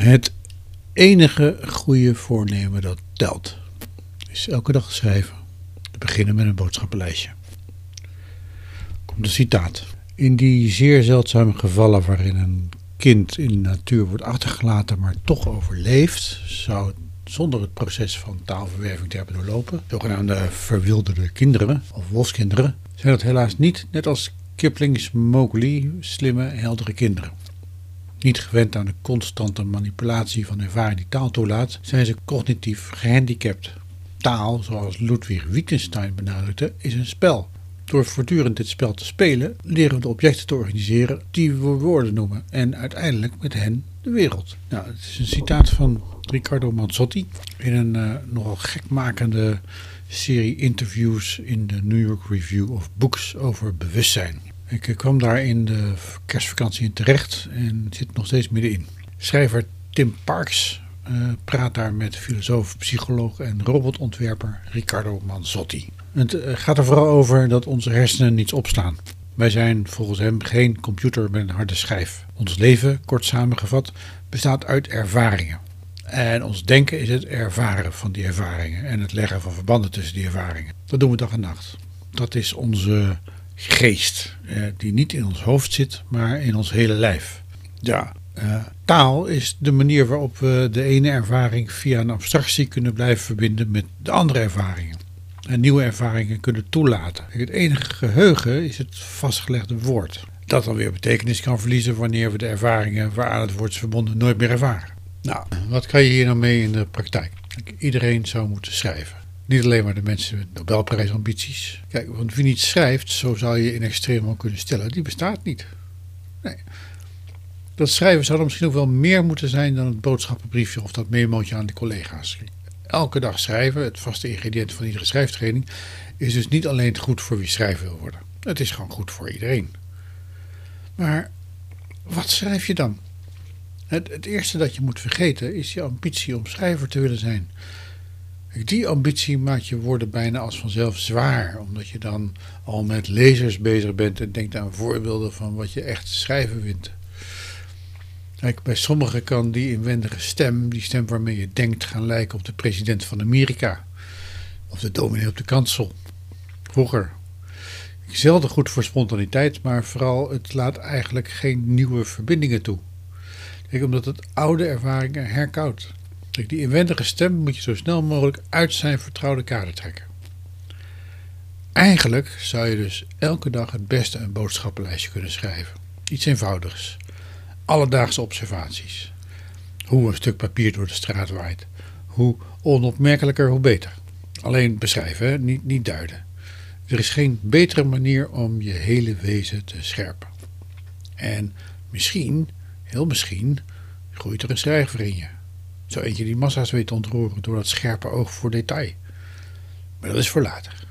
Het enige goede voornemen dat telt, is elke dag schrijven. Te beginnen met een boodschappenlijstje. Komt een citaat. In die zeer zeldzame gevallen waarin een kind in de natuur wordt achtergelaten, maar toch overleeft, zou het zonder het proces van taalverwerving te hebben doorlopen, zogenaamde verwilderde kinderen of wolfskinderen, zijn dat helaas niet, net als Kipling's Mowgli, slimme, heldere kinderen. Niet gewend aan de constante manipulatie van ervaring die taal toelaat, zijn ze cognitief gehandicapt. Taal, zoals Ludwig Wittgenstein benadrukte, is een spel. Door voortdurend dit spel te spelen, leren we de objecten te organiseren die we woorden noemen en uiteindelijk met hen de wereld. Nou, het is een citaat van Riccardo Manzotti in een uh, nogal gekmakende serie interviews in de New York Review of Books over bewustzijn. Ik kwam daar in de kerstvakantie in terecht en zit nog steeds middenin. Schrijver Tim Parks uh, praat daar met filosoof, psycholoog en robotontwerper Riccardo Manzotti. Het uh, gaat er vooral over dat onze hersenen niets opslaan. Wij zijn volgens hem geen computer met een harde schijf. Ons leven, kort samengevat, bestaat uit ervaringen. En ons denken is het ervaren van die ervaringen en het leggen van verbanden tussen die ervaringen. Dat doen we dag en nacht. Dat is onze geest, eh, die niet in ons hoofd zit, maar in ons hele lijf. Ja, uh, taal is de manier waarop we de ene ervaring via een abstractie kunnen blijven verbinden met de andere ervaringen. En nieuwe ervaringen kunnen toelaten. Het enige geheugen is het vastgelegde woord. Dat dan weer betekenis kan verliezen wanneer we de ervaringen waaraan het woord is verbonden nooit meer ervaren. Nou, wat kan je hier nou mee in de praktijk? Iedereen zou moeten schrijven. Niet alleen maar de mensen met Nobelprijsambities. Kijk, want wie niet schrijft, zo zou je in extreem kunnen stellen, die bestaat niet. Nee. Dat schrijven zou er misschien ook wel meer moeten zijn dan het boodschappenbriefje of dat memootje aan de collega's. Elke dag schrijven, het vaste ingrediënt van iedere schrijftraining, is dus niet alleen goed voor wie schrijven wil worden. Het is gewoon goed voor iedereen. Maar wat schrijf je dan? Het, het eerste dat je moet vergeten is je ambitie om schrijver te willen zijn. Die ambitie maakt je woorden bijna als vanzelf zwaar, omdat je dan al met lezers bezig bent en denkt aan voorbeelden van wat je echt schrijven vindt. Kijk, bij sommigen kan die inwendige stem, die stem waarmee je denkt, gaan lijken op de president van Amerika. Of de dominee op de kansel. Vroeger. Zelden goed voor spontaniteit, maar vooral het laat eigenlijk geen nieuwe verbindingen toe. Kijk, omdat het oude ervaringen herkoudt. Die inwendige stem moet je zo snel mogelijk uit zijn vertrouwde kader trekken. Eigenlijk zou je dus elke dag het beste een boodschappenlijstje kunnen schrijven. Iets eenvoudigs. Alledaagse observaties. Hoe een stuk papier door de straat waait. Hoe onopmerkelijker, hoe beter. Alleen beschrijven, Niet, niet duiden. Er is geen betere manier om je hele wezen te scherpen. En misschien, heel misschien, groeit er een schrijver in je. Zo eentje die massa's weet te ontroeren door dat scherpe oog voor detail. Maar dat is voor later.